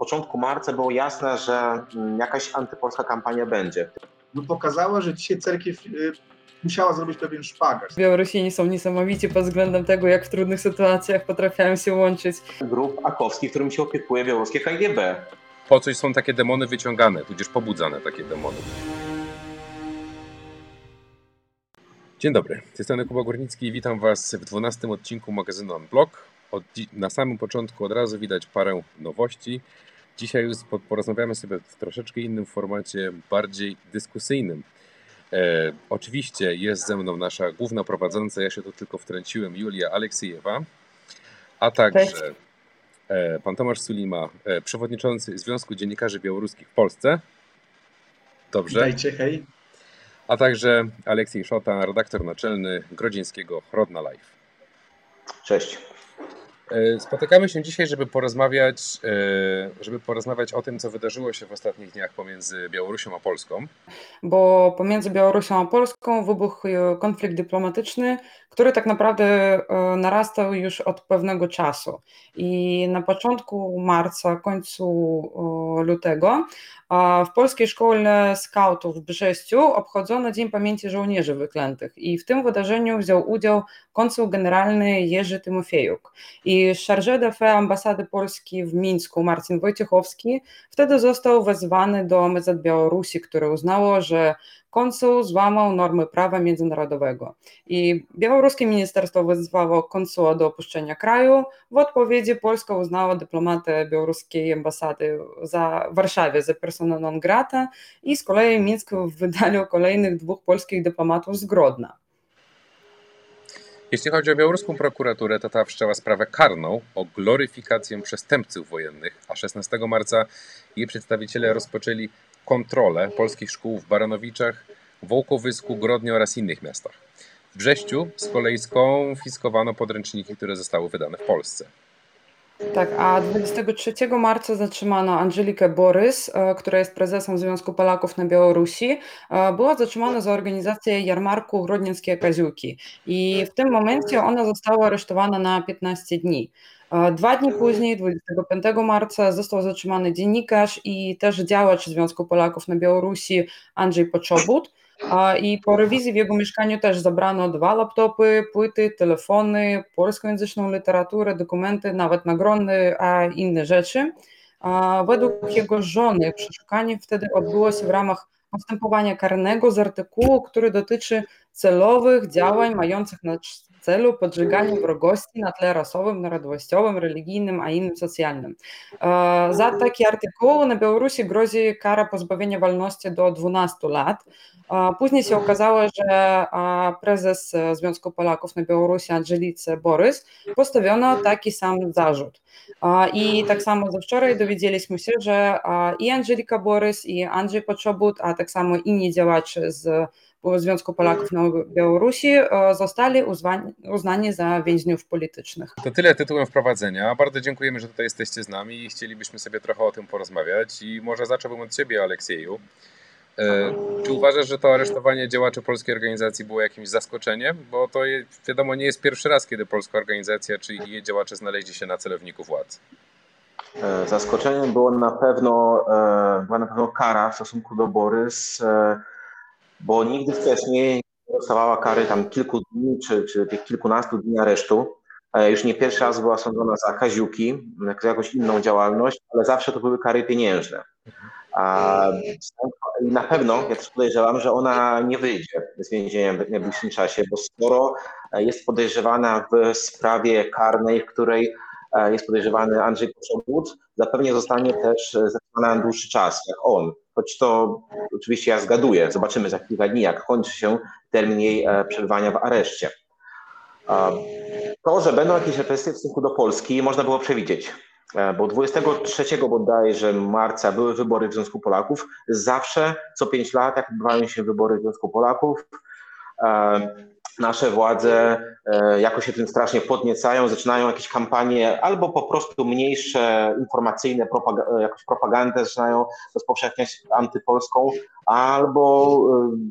początku marca było jasne, że mm, jakaś antypolska kampania będzie. No pokazała, że dzisiaj cerkiew y, musiała zrobić pewien szpagat. Białorusini są niesamowici pod względem tego, jak w trudnych sytuacjach potrafiają się łączyć. Grup akowskich, którym się opiekuje białoruskie KGB. Po coś są takie demony wyciągane, tudzież pobudzane takie demony. Dzień dobry, z tej strony Kuba Górnicki i witam Was w 12 odcinku magazynu Unblock. Od, na samym początku od razu widać parę nowości. Dzisiaj już porozmawiamy sobie w troszeczkę innym formacie, bardziej dyskusyjnym. E, oczywiście jest ze mną nasza główna prowadząca, ja się tu tylko wtrąciłem, Julia Aleksiejewa, a także e, pan Tomasz Sulima, e, przewodniczący Związku Dziennikarzy Białoruskich w Polsce. Dobrze. Dajcie, hej. A także Aleksiej Szota, redaktor naczelny Grodzieńskiego Rodna Live. Cześć. E, spotykamy się dzisiaj, żeby porozmawiać, e, żeby porozmawiać o tym, co wydarzyło się w ostatnich dniach pomiędzy Białorusią a Polską. Bo pomiędzy Białorusią a Polską wybuchł konflikt dyplomatyczny, który tak naprawdę narastał już od pewnego czasu. I na początku marca, końcu lutego w Polskiej Szkole Skautów w Brześciu obchodzono Dzień Pamięci Żołnierzy Wyklętych i w tym wydarzeniu wziął udział konsul generalny Jerzy Tymofiejuk. I chargé d'affaires ambasady Polski w Mińsku Marcin Wojciechowski wtedy został wezwany do MZ Białorusi, które uznało, że konsul złamał normy prawa międzynarodowego. I białoruskie ministerstwo wezwało konsula do opuszczenia kraju. W odpowiedzi Polska uznała dyplomatę białoruskiej ambasady za Warszawie za persona non grata i z kolei Mińsk wydalił kolejnych dwóch polskich dyplomatów z Grodna. Jeśli chodzi o białoruską prokuraturę, to ta wszczęła sprawę karną o gloryfikację przestępców wojennych, a 16 marca jej przedstawiciele rozpoczęli kontrolę polskich szkół w Baranowiczach, Wołkowysku, Grodnie oraz innych miastach. W Brześciu z kolei skonfiskowano podręczniki, które zostały wydane w Polsce. Tak, a 23 marca zatrzymano Angelikę Borys, e, która jest prezesem Związku Polaków na Białorusi. E, była zatrzymana za organizację jarmarku Grodnieckie Kaziuki i w tym momencie ona została aresztowana na 15 dni. Dwa dni później, 25 marca, został zatrzymany dziennikarz i też działacz Związku Polaków na Białorusi Andrzej Poczobut. I po rewizji w jego mieszkaniu też zabrano dwa laptopy, płyty, telefony, polskojęzyczną literaturę, dokumenty, nawet nagrody, a inne rzeczy. Według jego żony przeszukanie wtedy odbyło się w ramach postępowania karnego z artykułu, który dotyczy celowych działań mających na celu podżegania wrogości na tle rasowym, narodowościowym, religijnym, a innym socjalnym. Za taki artykuł na Białorusi grozi kara pozbawienia wolności do 12 lat. Później się okazało, że prezes Związku Polaków na Białorusi Angelice Borys postawiono taki sam zarzut. I tak samo ze wczoraj dowiedzieliśmy się, że i Angelika Borys, i Andrzej Poczobut, a tak samo inni działacze z Związku Polaków na Białorusi zostali uznani za więźniów politycznych. To tyle tytułem wprowadzenia. Bardzo dziękujemy, że tutaj jesteście z nami i chcielibyśmy sobie trochę o tym porozmawiać. I może zacząłbym od Ciebie, Aleksieju. E, czy uważasz, że to aresztowanie działaczy polskiej organizacji było jakimś zaskoczeniem? Bo to wiadomo nie jest pierwszy raz, kiedy polska organizacja czy jej działacze znaleźli się na celowniku władz. E, zaskoczeniem było na pewno, e, była na pewno kara w stosunku do Borys, bo nigdy wcześniej nie dostawała kary tam kilku dni czy, czy tych kilkunastu dni aresztu. Już nie pierwszy raz była sądzona za kaziuki, za jakąś inną działalność, ale zawsze to były kary pieniężne. A na pewno ja też podejrzewam, że ona nie wyjdzie z więzienia w najbliższym czasie, bo skoro jest podejrzewana w sprawie karnej, w której e, jest podejrzewany Andrzej Poczobut, zapewne zostanie też zatrzymana na dłuższy czas, jak on. Choć to oczywiście ja zgaduję, zobaczymy za kilka dni, jak kończy się termin jej e, przebywania w areszcie. To, że będą jakieś represje w stosunku do Polski, można było przewidzieć. E, bo 23 bodajże marca były wybory w Związku Polaków. Zawsze co 5 lat, jak odbywają się wybory w Związku Polaków, e, nasze władze e, jakoś się tym strasznie podniecają, zaczynają jakieś kampanie albo po prostu mniejsze informacyjne, jakąś propagandę zaczynają rozpowszechniać antypolską, albo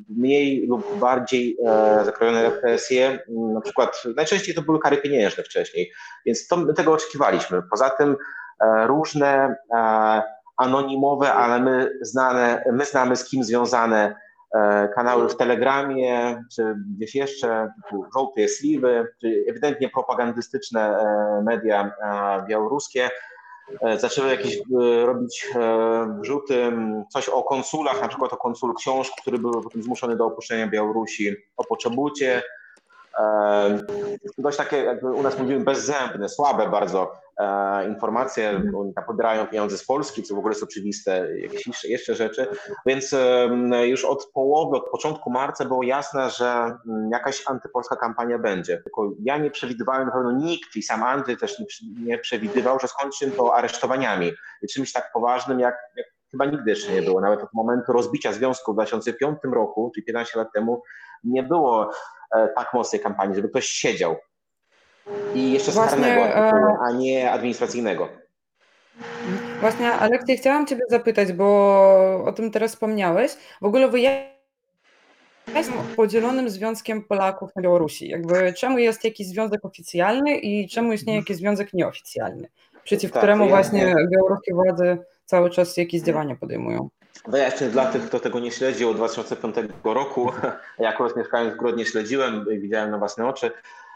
mniej lub bardziej zakrojone represje, na przykład najczęściej to były kary pieniężne wcześniej, więc to, tego oczekiwaliśmy. Poza tym różne anonimowe, ale my, znane, my znamy z kim związane kanały w Telegramie, czy gdzieś jeszcze, typu żółte sliwy, czy ewidentnie propagandystyczne media białoruskie, zaczęły jakieś robić wrzuty, coś o konsulach, na przykład o konsul książk, który był zmuszony do opuszczenia Białorusi, o Poczobucie, dość takie, jakby u nas mówimy, bezzębne, słabe bardzo e, informacje. Oni tam pobierają pieniądze z Polski, co w ogóle jest oczywiste, jakieś jeszcze rzeczy. Więc już od połowy, od początku marca było jasne, że mm, jakaś antypolska kampania będzie. Tylko ja nie przewidywałem, na pewno nikt i sam Andy też nie, przewidywał, że skończy to aresztowaniami. I czymś tak poważnym, jak, jak chyba nigdy jeszcze nie było. Nawet od momentu rozbicia związku w 2005 roku, czyli 15 lat temu, nie było tak mocnej kampanii, żeby ktoś siedział. I jeszcze Właśnie, karnego, e, a nie administracyjnego. Właśnie, Aleksiej, chciałam Ciebie zapytać, bo o tym teraz wspomniałeś. W ogóle wy jest podzielonym związkiem Polaków na Białorusi. Jakby czemu jest jakiś związek oficjalny i czemu istnieje jakiś związek nieoficjalny, przeciw tak, któremu ja, właśnie białoruskie władze cały czas jakieś działania podejmują? Wyjaśnię dla tych, kto tego nie śledził od 2005 roku. Ja akurat mieszkając w Grodnie śledziłem i widziałem na własne oczy.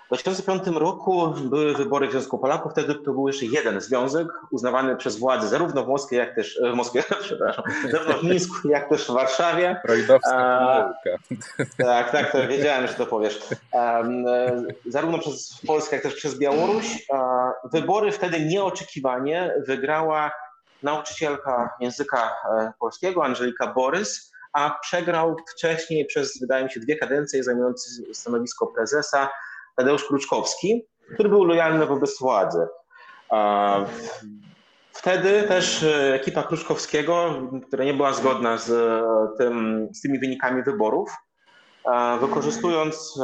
W 2005 roku były wybory w Związku Polaków, wtedy to był jeszcze jeden związek uznawany przez władze zarówno w Moskwie, jak też w Moskwie, przepraszam, zarówno w Mińsku, jak też w Warszawie. Rojdowska Tak, tak, to wiedziałem, że to powiesz. Um, zarówno przez Polskę, jak też przez Białoruś. Wybory wtedy nieoczekiwanie wygrała nauczycielka języka e, polskiego, Angelika Borys, a przegrał wcześniej przez, wydaje mi się, dwie kadencje zajmujący stanowisko prezesa Tadeusz Kruczkowski, który był lojalny wobec władzy. Wtedy też e, ekipa Kruczkowskiego, która nie była zgodna z, e, tym, z tymi wynikami wyborów, wykorzystując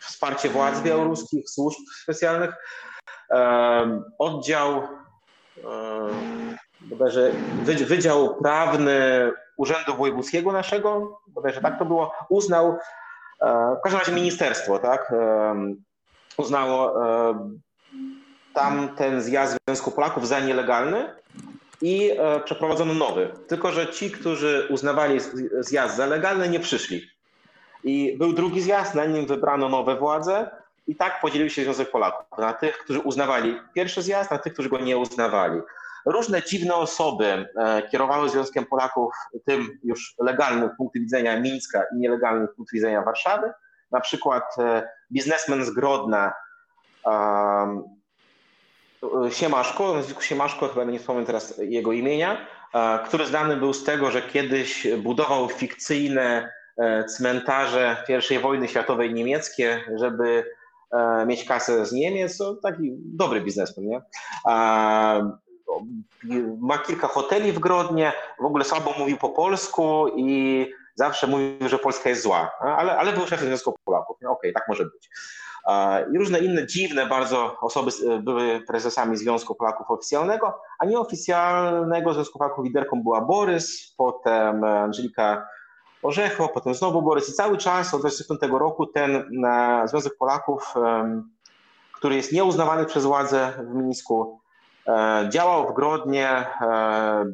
wsparcie władz białoruskich, służb specjalnych, oddział bodajże Wydział Prawny Urzędu Wojewódzkiego naszego, bodajże tak to było, uznał, e, w każdym razie ministerstwo, tak, e, uznało e, tamten zjazd Związku Polaków za nielegalny i przeprowadzono nowy. Tylko, że ci, którzy uznawali zjazd za legalny, nie przyszli. I był drugi zjazd, na nim wybrano nowe władze i tak podzielił się Związek Polaków na tych, którzy uznawali pierwszy zjazd, na tych, którzy go nie uznawali. Różne dziwne osoby e, kierowały Związkiem Polaków tym już legalnym punktu widzenia Mińska i nielegalnym punktu widzenia Warszawy. Na przykład e, biznesmen z Grodna, Siemaszko, nazwisku Siemaszko, chyba nie wspomnę teraz jego imienia, e, który znany był z tego, że kiedyś budował fikcyjne cmentarze I wojny światowej niemieckie, żeby mieć kasę z Niemiec. To taki dobry biznesmen, nie? ma kilka hoteli w Grodnie, w ogóle słabo mówił po polsku i zawsze mówił, że Polska jest zła, ale, ale był szefem Związku Polaków. Okej, okay, tak może być. I różne inne dziwne bardzo osoby były prezesami Związku Polaków Oficjalnego, a nieoficjalnego Związku Polaków liderką była Borys, potem Angelika Orzecho, potem znowu Borys i cały czas od 25 roku ten Związek Polaków, który jest nieuznawany przez władze w Mińsku, E, działał w Grodnie e,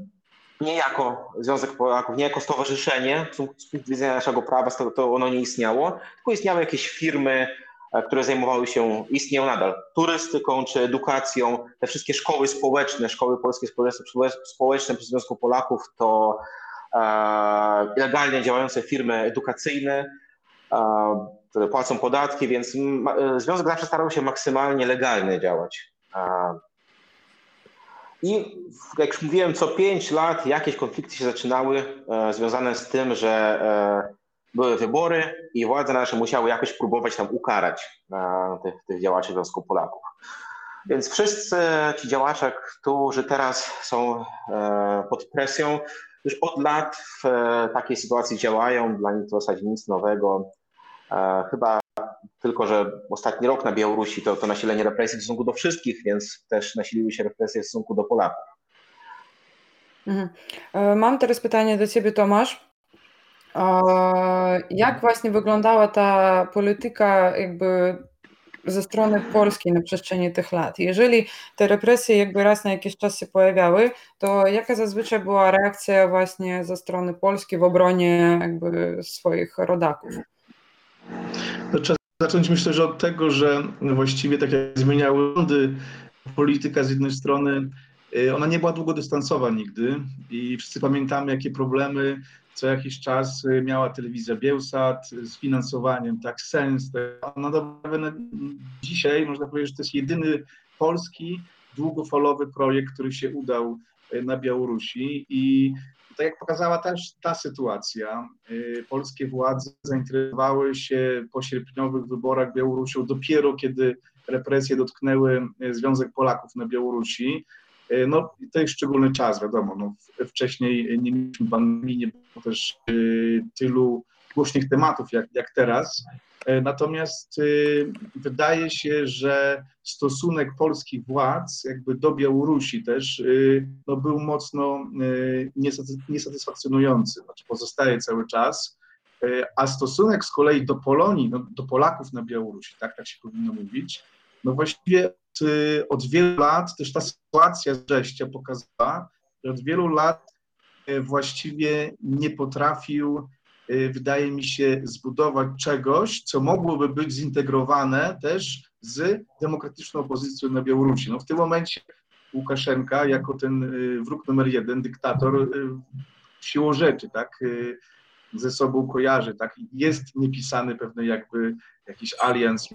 nie jako Związek Polaków, nie jako stowarzyszenie, z punktu widzenia naszego prawa to ono nie istniało, tylko istniały jakieś firmy, e, które zajmowały się, istnieją nadal, turystyką czy edukacją. Te wszystkie szkoły społeczne, szkoły polskie społeczne przy Związku Polaków to legalnie działające firmy edukacyjne, które płacą podatki, więc Związek zawsze starał się maksymalnie legalnie działać. I jak już mówiłem, co pięć lat jakieś konflikty się zaczynały e, związane z tym, że e, były wybory i władze nasze musiały jakoś próbować tam ukarać e, tych, tych działaczy Związku Polaków. Więc wszyscy ci działacze, którzy teraz są e, pod presją, już od lat w e, takiej sytuacji działają, dla nich to w zasadzie nic nowego. E, chyba tylko, że ostatni rok na Białorusi to, to nasilenie represji w stosunku do wszystkich, więc też nasiliły się represje w stosunku do Polaków. Mhm. E, mam teraz pytanie do Ciebie, Tomasz. Jak właśnie wyglądała ta polityka jakby ze strony polskiej na przestrzeni tych lat? Jeżeli te represje jakby raz na jakiś czas się pojawiały, to jaka zazwyczaj była reakcja właśnie ze strony Polski w obronie jakby swoich rodaków? To trzeba zacząć myślę, że od tego, że właściwie tak jak zmieniały rządy, polityka z jednej strony, y, ona nie była długodystansowa nigdy i wszyscy pamiętamy, jakie problemy co jakiś czas y, miała telewizja Bielsat z finansowaniem, tak, sens. No dzisiaj można powiedzieć, że to jest jedyny polski długofalowy projekt, który się udał y, na Białorusi i tak jak pokazała też ta sytuacja, y, polskie władze zainteresowały się po sierpniowych wyborach Białorusią dopiero kiedy represje dotknęły Związek Polaków na Białorusi. E, no to jest szczególny czas, wiadomo, no, wcześniej nie mieliśmy pandemii, nie było też y, tylu głośnych tematów jak, jak teraz. E, natomiast y, wydaje się, że stosunek polskich władz jakby do Białorusi też y, no, był mocno niesatysfakcjonujący, znaczy pozostaje cały czas, a stosunek z kolei do Polonii, no, do Polaków na Białorusi, tak, tak się powinno mówić, no właściwie Y, od wielu lat, też ta sytuacja z Brześcia pokazała, że od wielu lat y, właściwie nie potrafił, y, wydaje mi się, zbudować czegoś, co mogłoby być zintegrowane też z demokratyczną opozycją na Białorusi. No w tym momencie Łukaszenka, jako ten wróg numer jeden, dyktator, siłą rzeczy, tak, ze sobą kojarzy, tak, jest niepisany pewny jakby jakiś alians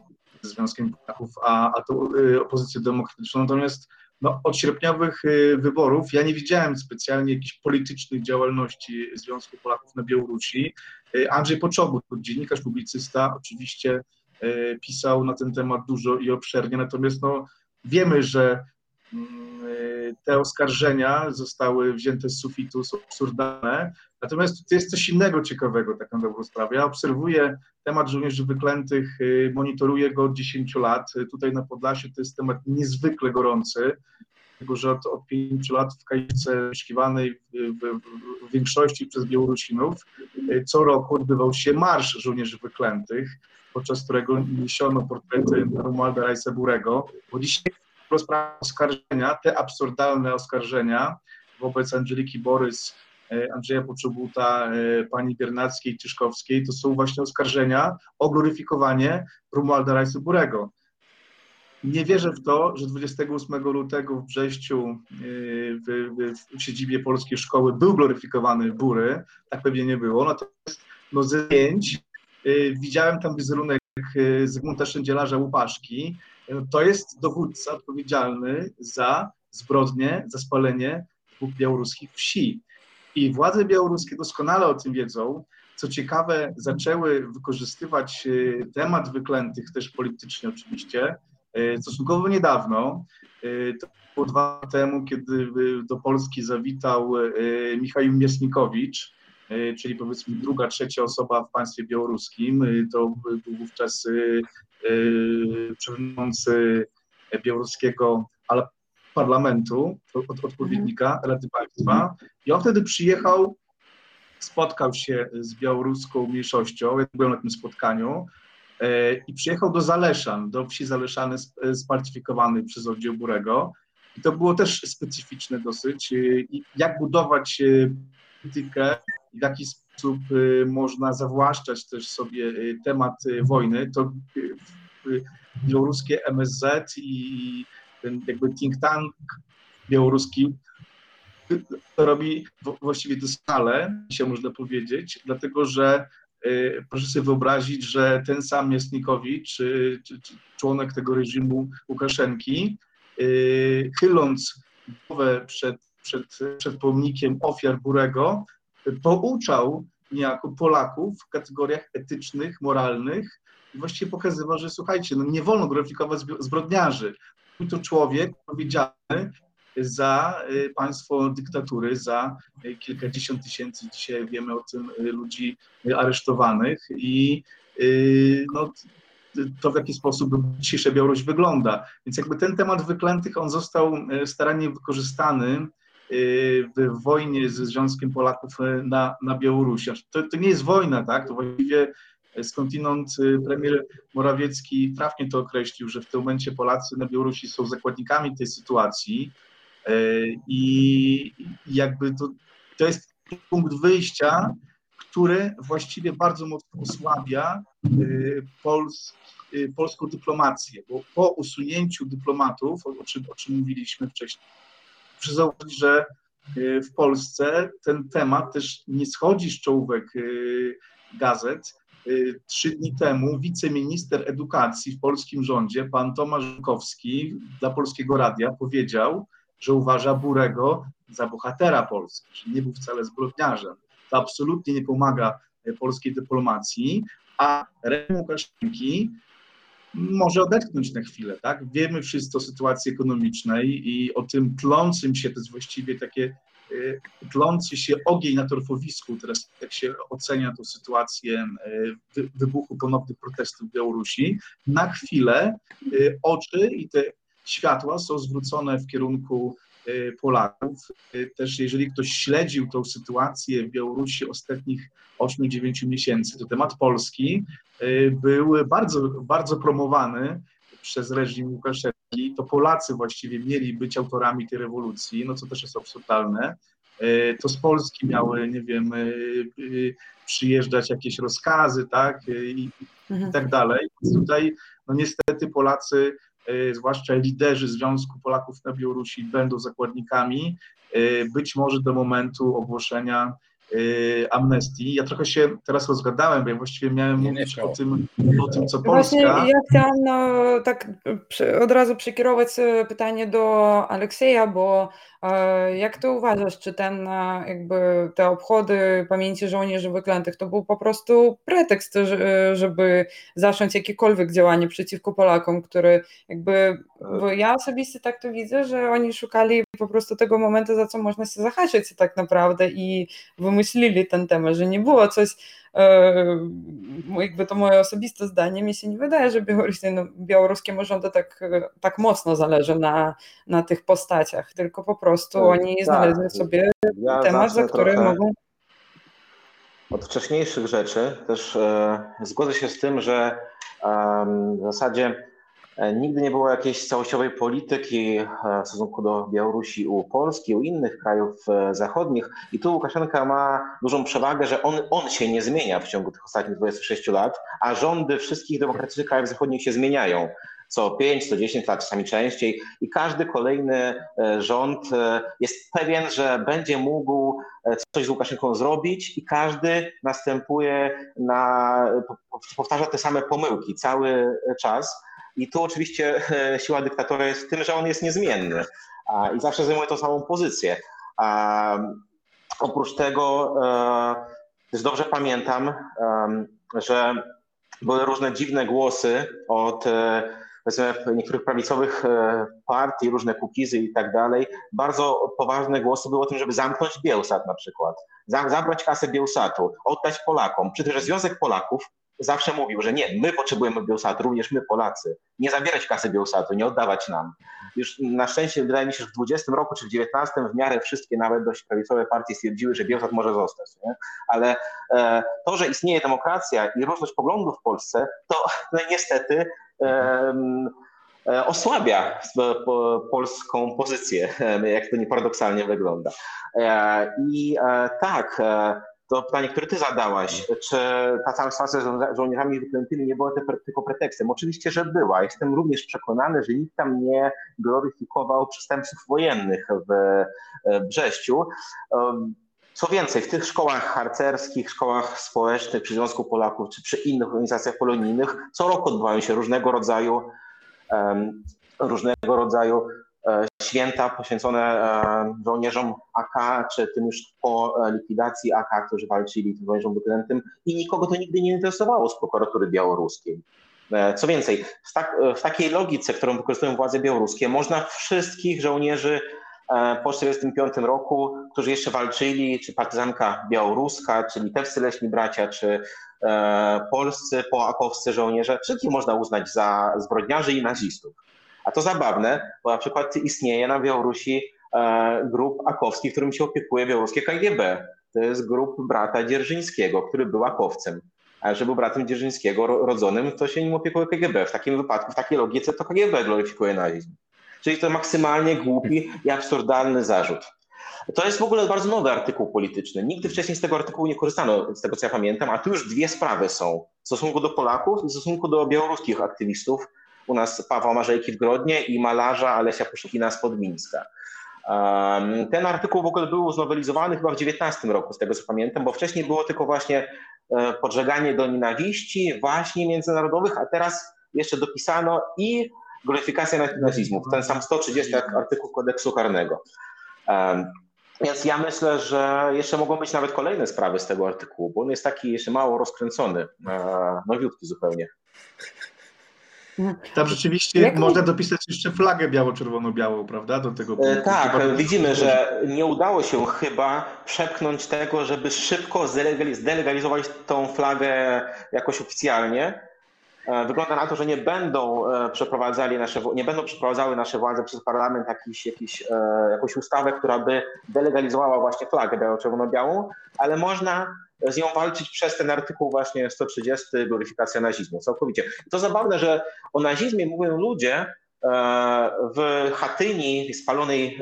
Związkiem Polaków, a, a to y, opozycję demokratyczną. Natomiast no, od sierpniowych y, wyborów ja nie widziałem specjalnie jakiejś politycznej działalności Związku Polaków na Białorusi. Y, Andrzej Poczobut, dziennikarz, publicysta, oczywiście pisał na ten temat dużo i obszernie, natomiast no, wiemy, że mm, te oskarżenia zostały wzięte z sufitu, są absurdalne. Natomiast to jest coś innego ciekawego, tak dobrą sprawę. Ja obserwuję temat żołnierzy wyklętych, y, monitoruję go od 10 lat. Tutaj na Podlasie to jest temat niezwykle gorący, dlatego że od, od 5 lat w Kajówce wyszukiwanej w, w, w, większości przez Białorusinów y, co roku odbywał się Marsz Żołnierzy Wyklętych, podczas którego niesiono portrety Romualda Rajsa Burego, bo dzisiaj rozprawa oskarżenia, te absurdalne oskarżenia wobec Angeliki Borys, e, Andrzeja Poczobuta, e, pani Biernackiej, Tyszkowskiej, to są właśnie oskarżenia o gloryfikowanie Romualda Rajsa Burego. Nie wierzę w to, że 28 lutego w Brześciu e, w, w, w siedzibie Polskiej Szkoły był gloryfikowany Bury, tak pewnie nie było, natomiast no zdjęć widziałem tam wizerunek Zygmunta Szędzielarza Łupaszki, to jest dowódca odpowiedzialny za zbrodnie, za spalenie dwóch białoruskich wsi. I władze białoruskie doskonale o tym wiedzą. Co ciekawe, zaczęły wykorzystywać e, temat wyklętych, też politycznie oczywiście, e, stosunkowo niedawno. E, to było dwa lata temu, kiedy do Polski zawitał Michał Miesnikowicz, czyli powiedzmy druga, trzecia osoba w państwie białoruskim. To był wówczas Y, przewodniczący białoruskiego parlamentu, od, odpowiednika Rady Państwa. I on wtedy przyjechał, spotkał się z białoruską mniejszością, ja byłem na tym spotkaniu, y, i przyjechał do Zaleszan, do wsi Zaleszany spartyfikowanej przez oddział Burego. I to było też specyficzne dosyć, y, jak budować politykę, w jaki sposób można zawłaszczać też sobie temat wojny. To białoruskie MSZ i ten jakby think tank białoruski robi właściwie doskonale, się można powiedzieć, dlatego że y, proszę sobie wyobrazić, że ten sam Miasnikowicz, czy, czy, czy członek tego reżimu Łukaszenki, y, chyląc głowę przed, przed, przed pomnikiem ofiar Burego, pouczał niejako Polaków w kategoriach etycznych, moralnych, i właściwie pokazywał, że słuchajcie, no nie wolno gloryfikować zbrodniarzy. Był to człowiek odpowiedzialny za y, państwo dyktatury, za y, kilkadziesiąt tysięcy, dzisiaj wiemy o tym, y, ludzi aresztowanych i no, to w jaki sposób dzisiejsza Białoruś wygląda. Więc jakby ten temat wyklętych, on został starannie wykorzystany w wojnie ze Związkiem Polaków na, na Białorusi. To, to nie jest wojna, tak? To właściwie Skądinąd premier Morawiecki trafnie to określił, że w tym momencie Polacy na Białorusi są zakładnikami tej sytuacji i jakby to, to jest punkt wyjścia, który właściwie bardzo mocno osłabia Pols, polską dyplomację, bo po usunięciu dyplomatów, o czym, o czym mówiliśmy wcześniej, muszę zauważyć, że y, w Polsce ten temat też nie schodzi z czołówek y, gazet. Y, trzy dni temu wiceminister edukacji w polskim rządzie, pan Tomasz Żukowski, dla Polskiego Radia powiedział, że uważa Burego za bohatera Polski, że nie był wcale zbrodniarzem. To absolutnie nie pomaga polskiej dyplomacji, a reżim Łukaszenki może odetchnąć na chwilę, tak? Wiemy wszyscy o sytuacji ekonomicznej i o tym tlącym się, to jest właściwie takie y, tlący się ogień na torfowisku, teraz jak się ocenia tę sytuację y, wybuchu ponownych protestów w Białorusi, na chwilę y, oczy i te światła są zwrócone w kierunku Polaków. Też jeżeli ktoś śledził tą sytuację w Białorusi ostatnich 8-9 miesięcy, to temat Polski Y, był bardzo, bardzo promowany przez reżim Łukaszenki. To Polacy właściwie mieli być autorami tej rewolucji, no co też jest absurdalne. To z Polski miały, nie wiem, przyjeżdżać jakieś rozkazy, tak, i, mhm. i tak dalej. Więc tutaj, no niestety Polacy, zwłaszcza liderzy Związku Polaków na Białorusi będą zakładnikami, być może do momentu ogłoszenia Y, amnestii. Ja trochę się teraz rozgadałem, bo ja właściwie miałem nie, mówić nie o, tym, o tym, co Polska. Właśnie ja chciałam no, tak od razu przekierować pytanie do Aleksieja, bo e, jak ty uważasz, czy ten e, jakby te obchody pamięci żołnierzy wyklętych to był po prostu pretekst, żeby zacząć jakiekolwiek działanie przeciwko Polakom, który jakby, bo ja osobiście tak to widzę, że oni szukali po prostu tego momentu, za co można się zahaczyć tak naprawdę i wymyślili ten temat, że nie było coś, e, jakby to moje osobiste zdanie, mi się nie wydaje, że no, białoruskiemu rządu tak, tak mocno zależy na, na tych postaciach, tylko po prostu tak, oni tak. znaleźli sobie ja temat, za który mogą od wcześniejszych rzeczy też e, zgodzę się z tym, że e, w zasadzie E, nigdy nie było jakiejś całościowej polityki e, w stosunku do Białorusi u Polski, u innych krajów e, zachodnich. I tu Łukaszenka ma dużą przewagę, że on, on się nie zmienia w ciągu tych ostatnich 26 lat, a rządy wszystkich demokratycznych krajów zachodnich się zmieniają co 5, co 10 lat, czasami częściej. I każdy kolejny rząd jest pewien, że będzie mógł coś z Łukaszenką zrobić, i każdy następuje na, powtarza te same pomyłki cały czas. I tu oczywiście e, siła dyktatora jest w tym, że on jest niezmienny i zawsze zajmuje tą samą pozycję. Oprócz tego e, też dobrze pamiętam, że były różne dziwne głosy od e, niektórych prawicowych partii, różne kukizy i tak dalej. Bardzo poważne głosy były o tym, żeby zamknąć Bielsat na przykład, zabrać kasę Bielsatu, oddać Polakom. Przy tym, że Związek Polaków zawsze mówił, że nie, my potrzebujemy Bielsatu, również my Polacy. Nie zabierać kasy Bielsatu, nie oddawać nam. Już na szczęście wydaje mi się, że w 20 roku czy w 19 w miarę wszystkie nawet dość prawicowe partie stwierdziły, że Bielsat może zostać. Nie? Ale e, to, że istnieje demokracja i różność poglądów w Polsce, to no, niestety e, e, osłabia polską pozycję, jak to nie paradoksalnie wygląda. E, I e, tak, e, to pytanie, które ty zadałaś, czy ta cała sytuacja z żołnierzami wyklętymi nie była tylko pretekstem? Oczywiście, że była. Jestem również przekonany, że nikt tam nie gloryfikował przestępców wojennych w Brześciu. Co więcej, w tych szkołach harcerskich, szkołach społecznych przy Związku Polaków czy przy innych organizacjach polonijnych co roku odbywają się różnego rodzaju różnego rodzaju E, święta poświęcone e, żołnierzom AK, czy tym już po e, likwidacji AK, którzy walczyli tym żołnierzom wyklętym i nikogo to nigdy nie interesowało z prokuratury białoruskiej. Co więcej, w, tak, w takiej logice, którą wykorzystują władze białoruskie, można wszystkich żołnierzy po 1945 roku, którzy jeszcze walczyli, czy partyzanka białoruska, czy litewscy leśni bracia, czy polscy poakowscy żołnierze, wszystkich można uznać za zbrodniarzy i nazistów. A to zabawne, bo na przykład istnieje na Białorusi e, grup akowskich, którym się opiekuje białoruskie KGB. To jest grup brata Dzierżyńskiego, który był akowcem. a że był bratem Dzierżyńskiego rodzonym, to się nim opiekuje KGB. W takim wypadku, w takiej logice to KGB gloryfikuje nazizm. Czyli to maksymalnie głupi i absurdalny zarzut. To jest w ogóle bardzo nowy artykuł polityczny. Nigdy wcześniej z tego artykułu nie korzystano, z tego co ja pamiętam, a tu już dwie sprawy są w stosunku do Polaków i w stosunku do białoruskich aktywistów. U nas Paweł Marzejki w Grodnie i malarza Alesia Puszkina z Podmińska. Ten artykuł w ogóle był znowelizowany chyba w 19 roku, z tego co pamiętam, bo wcześniej było tylko właśnie e, podżeganie do nienawiści, właśnie międzynarodowych, a teraz jeszcze dopisano i gloryfikacja nazizmu, ten sam 130 artykuł kodeksu karnego. Więc ja myślę, że jeszcze mogą być nawet kolejne sprawy z tego artykułu, bo on jest taki jeszcze mało rozkręcony, nowiutki zupełnie. Tam rzeczywiście Jak można dopisać jeszcze flagę biało-czerwono-białą, prawda? Do tego punktu. Tak, widzimy, że nie udało się chyba przepchnąć tego, żeby szybko zdelegalizować tą flagę jakoś oficjalnie. E, wygląda na to, że nie będą e, przeprowadzali nasze, nie będą przeprowadzały nasze władze przez parlament jakiś, jakiś, e, jakąś ustawę, która by delegalizowała właśnie flagę biało-czerwono-białą, ale można z nią walczyć przez ten artykuł właśnie 130, gloryfikacja nazizmu, całkowicie. To zabawne, że o nazizmie mówią ludzie w Chatyni spalonej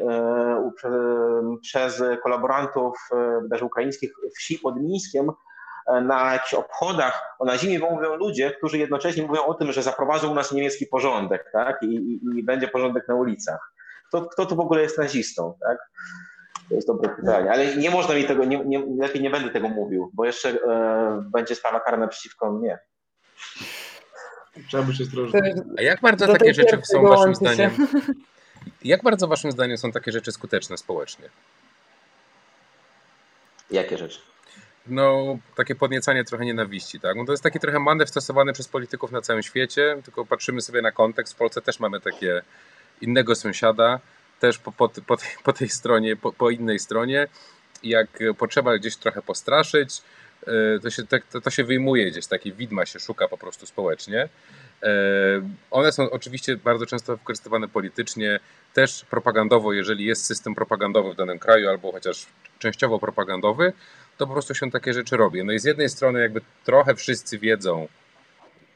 przez kolaborantów wydarzeń ukraińskich wsi pod Mińskiem, na jakichś obchodach o nazizmie mówią ludzie, którzy jednocześnie mówią o tym, że zaprowadzą u nas niemiecki porządek, tak? I, i, i będzie porządek na ulicach. Kto, kto tu w ogóle jest nazistą, tak? To jest dobre pytanie, ale nie można mi tego, nie, nie, lepiej nie będę tego mówił, bo jeszcze e, będzie sprawa karna przeciwko mnie. Trzeba być ostrożny. A jak bardzo takie rzeczy są waszym zdaniem? Jak bardzo waszym zdaniem są takie rzeczy skuteczne społecznie? Jakie rzeczy? No, takie podniecanie trochę nienawiści, tak? No to jest taki trochę manewr stosowany przez polityków na całym świecie, tylko patrzymy sobie na kontekst. W Polsce też mamy takie innego sąsiada, też po, po, po, po tej stronie, po, po, innej stronie. Jak potrzeba gdzieś trochę postraszyć, e, to się, to, to się wyjmuje gdzieś, takie widma się szuka po prostu społecznie. E, one są oczywiście bardzo często wykorzystywane politycznie, też propagandowo, jeżeli jest system propagandowy w danym kraju, albo chociaż częściowo propagandowy, to po prostu się takie rzeczy robi. No i z jednej strony jakby trochę wszyscy wiedzą,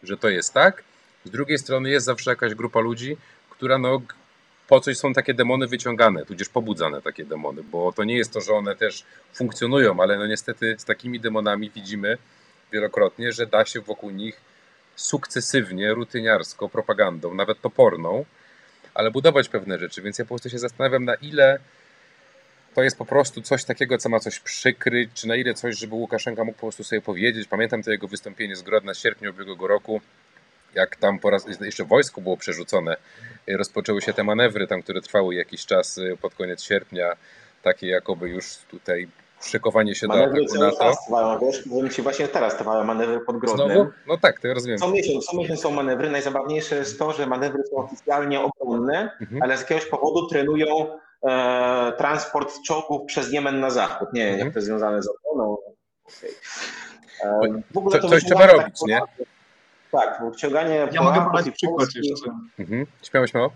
że to jest tak, z drugiej strony jest zawsze jakaś grupa ludzi, która no po coś są takie demony wyciągane, tudzież pobudzane takie demony, bo to nie jest to, że one też funkcjonują, ale no niestety z takimi demonami widzimy wielokrotnie, że da się wokół nich sukcesywnie, rutyniarsko, propagandą, nawet toporną, ale budować pewne rzeczy, więc ja po prostu się zastanawiam na ile to jest po prostu coś takiego, co ma coś przykryć, czy na ile coś, żeby Łukaszenka mógł po prostu sobie powiedzieć. Pamiętam to jego wystąpienie z Grodna w sierpniu ubiegłego roku, jak tam po raz, jeszcze wojsko było przerzucone, rozpoczęły się te manewry tam, które trwały jakiś czas y, pod koniec sierpnia, takie jakoby już tutaj szykowanie się manewry do ataku NATO. Trwają, wiesz, mówię ci właśnie teraz trwają manewry pod Grodnem. Znowu? No tak, to ja rozumiem. Co miesiąc, co miesiąc są manewry. Najzabawniejsze jest to, że manewry są oficjalnie obronne, mhm. ale z jakiegoś powodu trenują e, transport czołgów przez Jemen na zachód. Nie wiem, mhm. jak to związane z obroną. Okay. E, w ogóle to coś trzeba robić, tak, nie? Tak, wciąganie Ja mogę podać przykład jeszcze. Mhm. Śmiało, śmiało.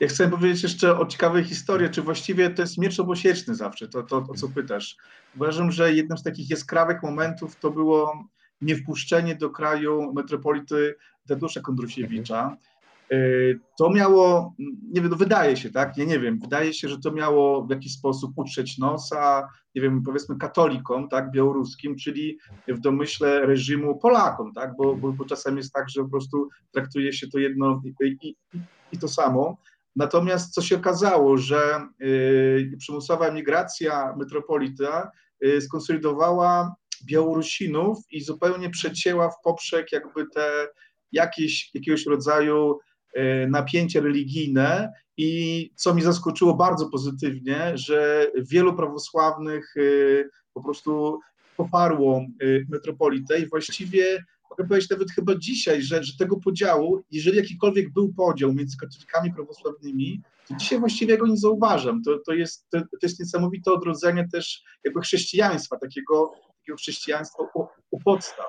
Ja chcę powiedzieć jeszcze o ciekawej historii, czy właściwie to jest miecz obosieczny zawsze, to, to o co pytasz. Uważam, że jednym z takich jaskrawych momentów to było niewpuszczenie do kraju metropolity Tadeusa Kondrusiewicza. Y, to miało, nie wiem, no wydaje się, tak, nie, nie wiem, wydaje się, że to miało w jakiś sposób utrzeć nosa, nie wiem, powiedzmy katolikom, tak, białoruskim, czyli w domyśle reżimu Polakom, tak, bo, bo, bo czasem jest tak, że po prostu traktuje się to jedno i, i, i to samo. Natomiast co się okazało, że y, przymusowa emigracja metropolita y, skonsolidowała Białorusinów i zupełnie przecięła w poprzek jakby te jakieś, jakiegoś rodzaju napięcie religijne i co mi zaskoczyło bardzo pozytywnie, że wielu prawosławnych po prostu poparło metropolitę i właściwie mogę powiedzieć nawet chyba dzisiaj, że, że tego podziału, jeżeli jakikolwiek był podział między katolikami prawosławnymi, to dzisiaj właściwie go nie zauważam. To, to, jest, to, to jest niesamowite odrodzenie też jakby chrześcijaństwa, takiego, takiego chrześcijaństwa u, u podstaw.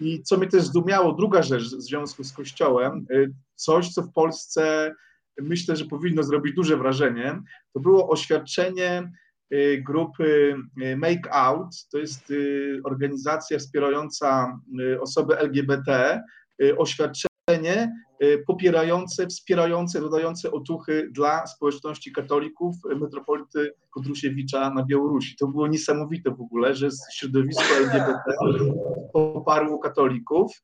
I co mnie też zdumiało, druga rzecz w związku z Kościołem, y, coś, co w Polsce myślę, że powinno zrobić duże wrażenie, to było oświadczenie grupy Make Out, to jest organizacja wspierająca osoby LGBT, oświadczenie popierające, wspierające, dodające otuchy dla społeczności katolików metropolity Kodrusiewicza na Białorusi. To było niesamowite w ogóle, że środowisko LGBT poparło katolików.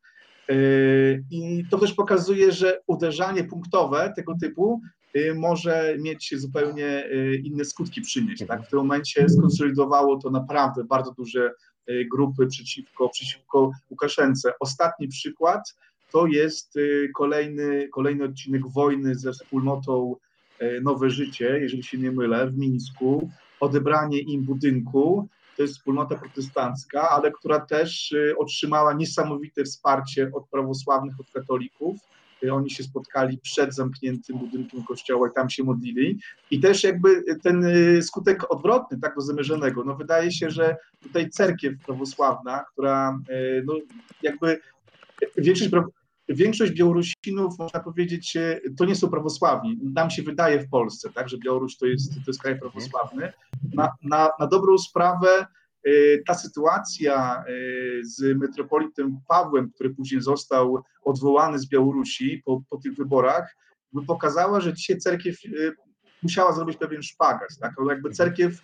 I to też pokazuje, że uderzanie punktowe tego typu y, może mieć zupełnie y, inne skutki przynieść. Tak? W tym momencie skonsolidowało to naprawdę bardzo duże y, grupy przeciwko, przeciwko Łukaszence. Ostatni przykład to jest kolejny, kolejny odcinek wojny ze wspólnotą Nowe Życie, jeżeli się nie mylę, w Mińsku, odebranie im budynku, to jest wspólnota protestancka, ale która też y, otrzymała niesamowite wsparcie od prawosławnych, od katolików. Y, oni się spotkali przed zamkniętym budynkiem kościoła i tam się modlili. I też jakby ten y, skutek odwrotny, tak do zamierzonego. No wydaje się, że tutaj cerkiew prawosławna, która no jakby większość większość Białorusinów, można powiedzieć, to nie są prawosławni. Nam się wydaje w Polsce, tak, że Białoruś to jest, to jest kraj prawosławny. Na, na, na dobrą sprawę y, ta sytuacja y, z metropolitem Pawłem, który później został odwołany z Białorusi po, po tych wyborach, pokazała, że dzisiaj cerkiew y, musiała zrobić pewien szpagat. Tak? Jakby cerkiew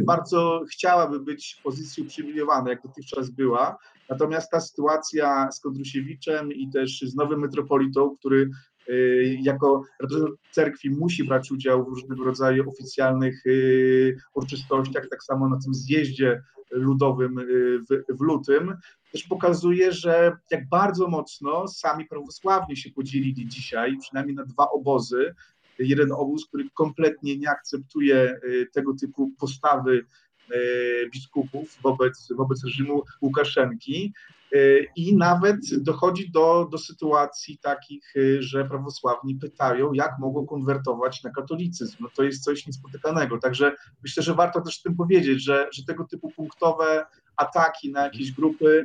bardzo chciałaby być w pozycji uprzywilejowanej, jak dotychczas była, Natomiast ta sytuacja z Kondrusiewiczem i też z nowym metropolitą, który y, jako reprezentant cerkwi musi brać udział w różnego rodzaju oficjalnych y, uroczystościach, tak samo na tym zjeździe ludowym y, w, w lutym, też pokazuje, że jak bardzo mocno sami prawosławni się podzielili dzisiaj, przynajmniej na dwa obozy. Jeden obóz, który kompletnie nie akceptuje tego typu postawy E, biskupów wobec, wobec reżimu Łukaszenki. E, I nawet dochodzi do, do sytuacji takich, że prawosławni pytają, jak mogą konwertować na katolicyzm. No to jest coś niespotykanego. Także myślę, że warto też o tym powiedzieć, że, że tego typu punktowe ataki na jakieś grupy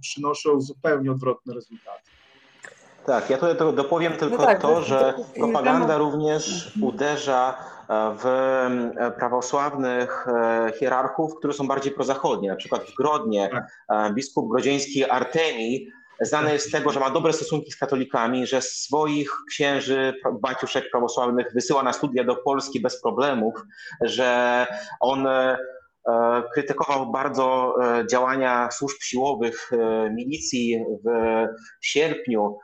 przynoszą zupełnie odwrotne rezultaty. Tak, ja tutaj dopowiem no tylko no tak, to, że propaganda również uderza w e, prawosławnych e, hierarchów, którzy są bardziej prozachodnie. Na przykład w Grodnie tak. e, biskup grodzieński Artemii znany jest z tego, że ma dobre stosunki z katolikami, że swoich księży, baciuszek prawosławnych wysyła na studia do Polski bez problemów, że on krytykował bardzo działania służb siłowych milicji w sierpniu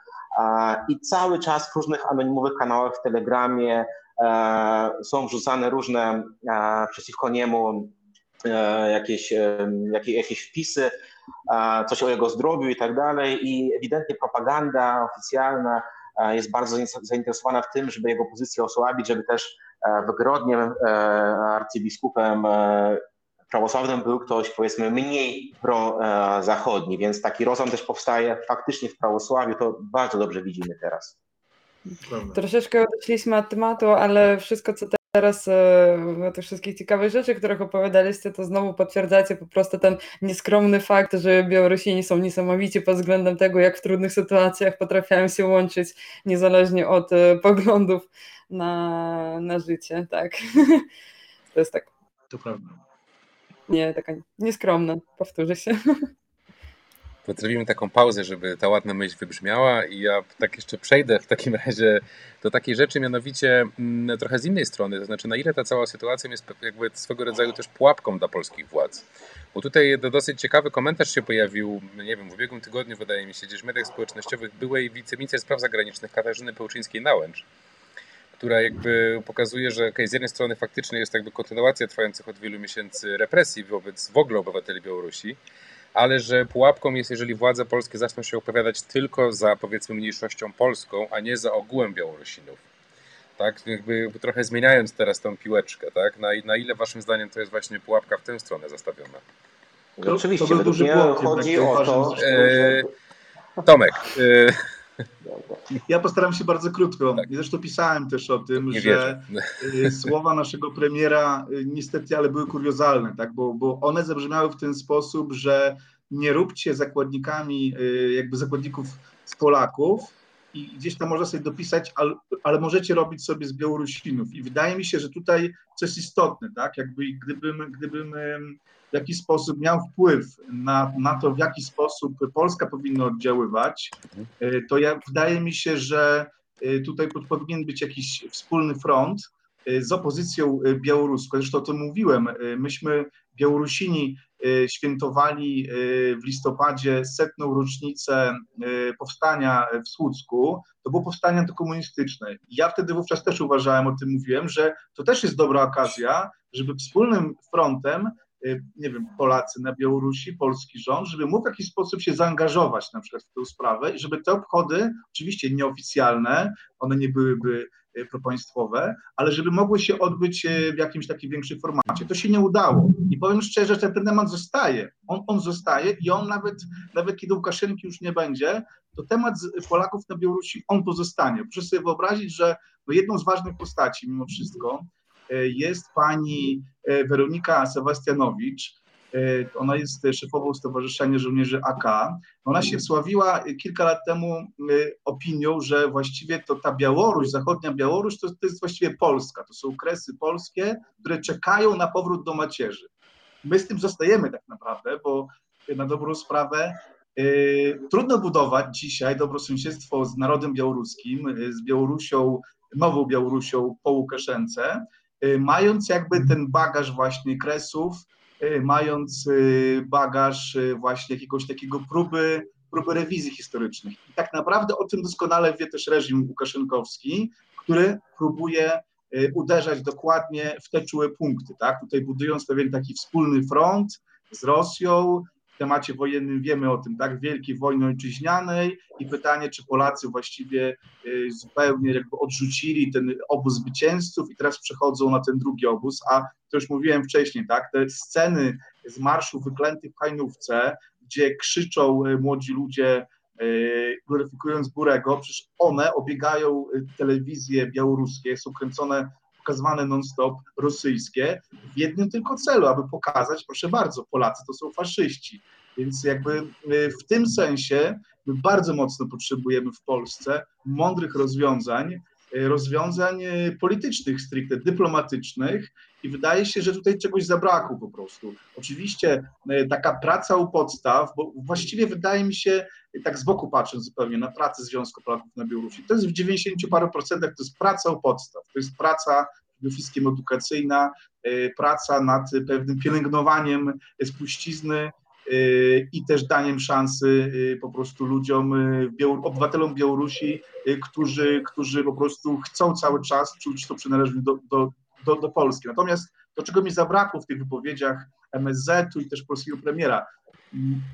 i cały czas w różnych anonimowych kanałach w Telegramie E, są wrzucane różne e, przeciwko niemu e, jakieś, jakieś, jakieś wpisy, coś o jego zdrowiu i tak dalej. I ewidentnie propaganda oficjalna jest bardzo zainteresowana w tym, żeby jego pozycję osłabić, żeby też w Grodnie arcybiskupem prawosławnym był ktoś powiedzmy mniej prozachodni, więc taki rozum też powstaje faktycznie w prawosławiu, to bardzo dobrze widzimy teraz. Prawda. Troszeczkę odeszliśmy od tematu, ale wszystko, co teraz, e, te wszystkie ciekawe rzeczy, których opowiadaliście, to znowu potwierdzacie po prostu ten nieskromny fakt, że Białorusini są niesamowici pod względem tego, jak w trudnych sytuacjach potrafiają się łączyć niezależnie od e, poglądów na, na życie, tak. To jest tak. To prawda. Nie, taka nieskromna, powtórzę się. zrobimy taką pauzę, żeby ta ładna myśl wybrzmiała i ja tak jeszcze przejdę w takim razie do takiej rzeczy, mianowicie mm, trochę z innej strony, to znaczy na ile ta cała sytuacja jest jakby swego rodzaju też pułapką dla polskich władz. Bo tutaj dosyć ciekawy komentarz się pojawił, nie wiem, w ubiegłym tygodniu wydaje mi się, gdzieś w mediach społecznościowych byłej wiceminister spraw zagranicznych Katarzyny Pełczyńskiej-Nałęcz, która jakby pokazuje, że okay, z jednej strony faktycznie jest jakby kontynuacja trwających od wielu miesięcy represji wobec w ogóle obywateli Białorusi, ale że pułapką jest, jeżeli władze polskie zaczną się opowiadać tylko za powiedzmy mniejszością polską, a nie za ogółem Białorusinów. Tak, jakby trochę zmieniając teraz tą piłeczkę, tak? Na, na ile waszym zdaniem to jest właśnie pułapka w tę stronę zastawiona? Oczywiście, to według mnie chodzi tak o to. E, Tomek. E, ja postaram się bardzo krótko. Tak. Zresztą pisałem też o tym, Nie że wierzę. słowa naszego premiera y, niestety, ale były kuriozalne, tak? bo, bo one zabrzmiały w ten sposób, że nie róbcie zakładnikami, y, jakby zakładników z Polaków, i gdzieś tam można sobie dopisać, ale, ale, możecie robić sobie z Białorusinów. I wydaje mi się, że tutaj coś istotne, tak? Jakby gdybym, gdybym w jakiś sposób miał wpływ na, na to, w jaki sposób Polska powinna oddziaływać, e, to ja, wydaje mi się, że e, tutaj powinien być jakiś wspólny front z opozycją białoruską. Zresztą o tym mówiłem. Myśmy, Białorusini, świętowali w listopadzie setną rocznicę powstania w Słucku. To było powstanie antykomunistyczne. Ja wtedy wówczas też uważałem, o tym mówiłem, że to też jest dobra okazja, żeby wspólnym frontem Y, nie wiem, Polacy na Białorusi, polski rząd, żeby mógł w jakiś sposób się zaangażować na przykład w tę sprawę i żeby te obchody, oczywiście nieoficjalne, one nie byłyby y, propaństwowe, ale żeby mogły się odbyć y, w jakimś takim większym formacie. To się nie udało. I powiem szczerze, że ten temat zostaje. On, on zostaje i on nawet, nawet kiedy Łukaszenki już nie będzie, to temat Polaków na Białorusi, on pozostanie. Proszę sobie wyobrazić, że jedną z ważnych postaci mimo wszystko E, jest pani Weronika Sebastianowicz. E, ona jest szefową Stowarzyszenia Żołnierzy AK. Ona się wsławiła kilka lat temu opinią, że właściwie to ta Białoruś, zachodnia Białoruś, to, to jest właściwie Polska. To są kresy polskie, które czekają na powrót do macierzy. My z tym zostajemy tak naprawdę, bo na dobrą sprawę trudno budować dzisiaj dobrosąsiedztwo z narodem białoruskim, z Białorusią, nową Białorusią po Łukaszence, mając jakby ten bagaż właśnie kresów, mając y, bagaż właśnie jakiegoś takiego próby, próby rewizji historycznych. I tak naprawdę o tym doskonale wie też reżim łukaszenkowski, który próbuje uderzać dokładnie w te czułe punkty, tak? Tutaj budując pewien taki wspólny front z Rosją, temacie wojennym wiemy o tym, tak, wielkiej wojny ojczyźnianej i pytanie, czy Polacy właściwie y, zupełnie jakby odrzucili ten obóz zwycięzców i teraz przechodzą na ten drugi obóz, a to już mówiłem wcześniej, tak, te sceny z marszu wyklętych w Hajnówce, gdzie krzyczą y, młodzi ludzie, y, gloryfikując Burego, przecież one obiegają telewizje białoruskie, są kręcone pokazywane non-stop rosyjskie w jednym tylko celu, aby pokazać, proszę bardzo, Polacy to są faszyści. Więc jakby y, w tym sensie my bardzo mocno potrzebujemy w Polsce mądrych rozwiązań, rozwiązań y, politycznych stricte, dyplomatycznych i wydaje się, że tutaj czegoś zabrakło po prostu. Oczywiście taka praca u podstaw, bo właściwie wydaje mi się, tak z boku patrząc zupełnie na pracę Związku Polaków na Białorusi, to jest w 90 paru procentach, to jest praca u podstaw, to jest praca przede wszystkim edukacyjna, praca nad pewnym pielęgnowaniem spuścizny, i też daniem szansy y, po prostu ludziom, y, obywatelom Białorusi, którzy, którzy po prostu chcą cały czas czuć to przynależność do, do, do, do Polski. Natomiast to, czego mi zabrakło w tych wypowiedziach MSZ-u i też polskiego premiera,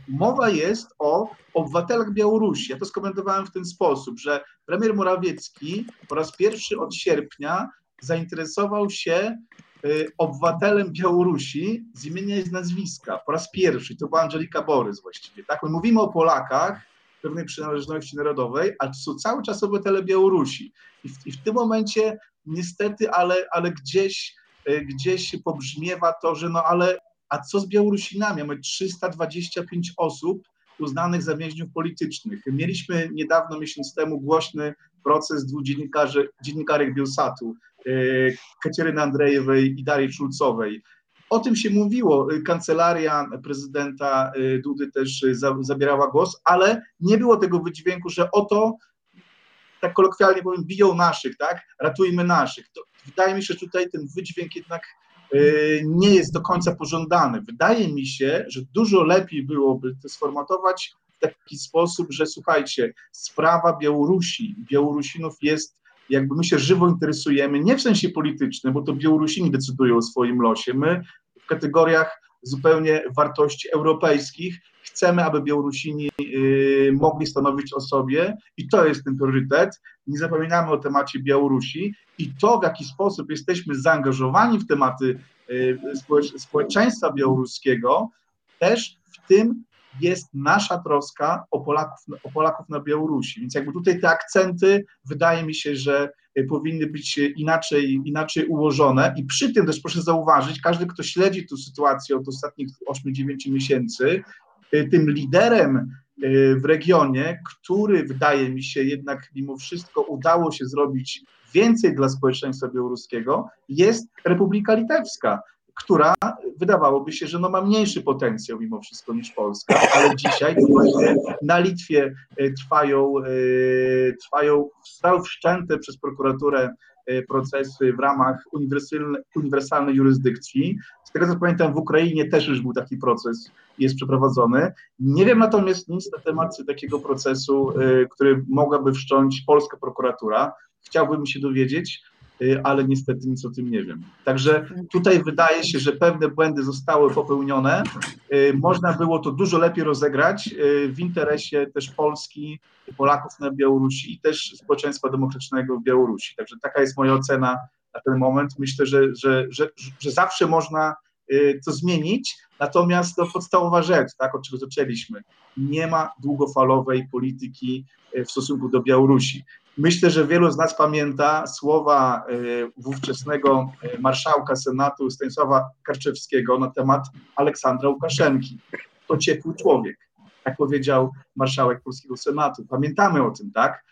mowa jest o obywatelach Białorusi. Ja to skomentowałem w ten sposób, że premier Morawiecki po raz pierwszy od sierpnia zainteresował się Y, obywatelem Białorusi z imienia i z nazwiska po raz pierwszy. To była Angelika Borys właściwie. Tak? My mówimy o Polakach pewnej przynależności narodowej, to są cały czas obywatele Białorusi. I w, i w tym momencie niestety, ale, ale gdzieś, y, gdzieś pobrzmiewa to, że no ale a co z Białorusinami? Mamy 325 osób uznanych za więźniów politycznych. Mieliśmy niedawno, miesiąc temu, głośny proces dwóch dziennikarzy, dziennikarek Bielsatu, Kateryny Andrejewej i Darii Czulcowej. O tym się mówiło. Kancelaria prezydenta e, Dudy też zabierała głos, ale nie było tego wydźwięku, że oto, tak kolokwialnie powiem, biją naszych, tak? Ratujmy naszych. To wydaje mi się, że tutaj ten wydźwięk jednak e, nie jest do końca pożądany. Wydaje mi się, że dużo lepiej byłoby to sformatować w taki sposób, że słuchajcie, sprawa Białorusi, Białorusinów jest jakby my się żywo interesujemy, nie w sensie politycznym, bo to Białorusini decydują o swoim losie. My w kategoriach zupełnie wartości europejskich chcemy, aby Białorusini y, mogli stanowić o sobie i to jest ten priorytet. Nie zapominamy o temacie Białorusi i to, w jaki sposób jesteśmy zaangażowani w tematy y, społeczeństwa białoruskiego, też w tym jest nasza troska o Polaków, o Polaków na Białorusi. Więc jakby tutaj te akcenty wydaje mi się, że y, powinny być inaczej, inaczej ułożone i przy tym też proszę zauważyć, każdy, kto śledzi tę sytuację od ostatnich 8-9 miesięcy, y, tym liderem w regionie, który wydaje mi się jednak mimo wszystko udało się zrobić więcej dla społeczeństwa białoruskiego, jest Republika Litewska, która wydawałoby się, że no ma mniejszy potencjał mimo wszystko niż Polska, ale dzisiaj na Litwie e, trwają, e, trwają, zostały wszczęte przez prokuraturę e, procesy w ramach uniwersalnej, jurysdykcji. Z tego co pamiętam, w Ukrainie też już był taki proces, jest przeprowadzony. Nie wiem natomiast nic na temat takiego procesu, który mogłaby wszcząć polska prokuratura. Chciałbym się dowiedzieć, ale niestety nic o tym nie wiem. Także tutaj wydaje się, że pewne błędy zostały popełnione. Y, można było to dużo lepiej rozegrać y, w interesie też Polski, Polaków na Białorusi i też społeczeństwa demokratycznego w Białorusi. Także taka jest moja ocena na ten moment. Myślę, że, że, że, że zawsze można to zmienić, natomiast to podstawowa rzecz, tak, od czego zaczęliśmy, nie ma długofalowej polityki w stosunku do Białorusi. Myślę, że wielu z nas pamięta słowa e, ówczesnego e, marszałka Senatu Stanisława Karczewskiego na temat Aleksandra Łukaszenki. To ciepły człowiek, jak powiedział marszałek polskiego Senatu. Pamiętamy o tym, tak?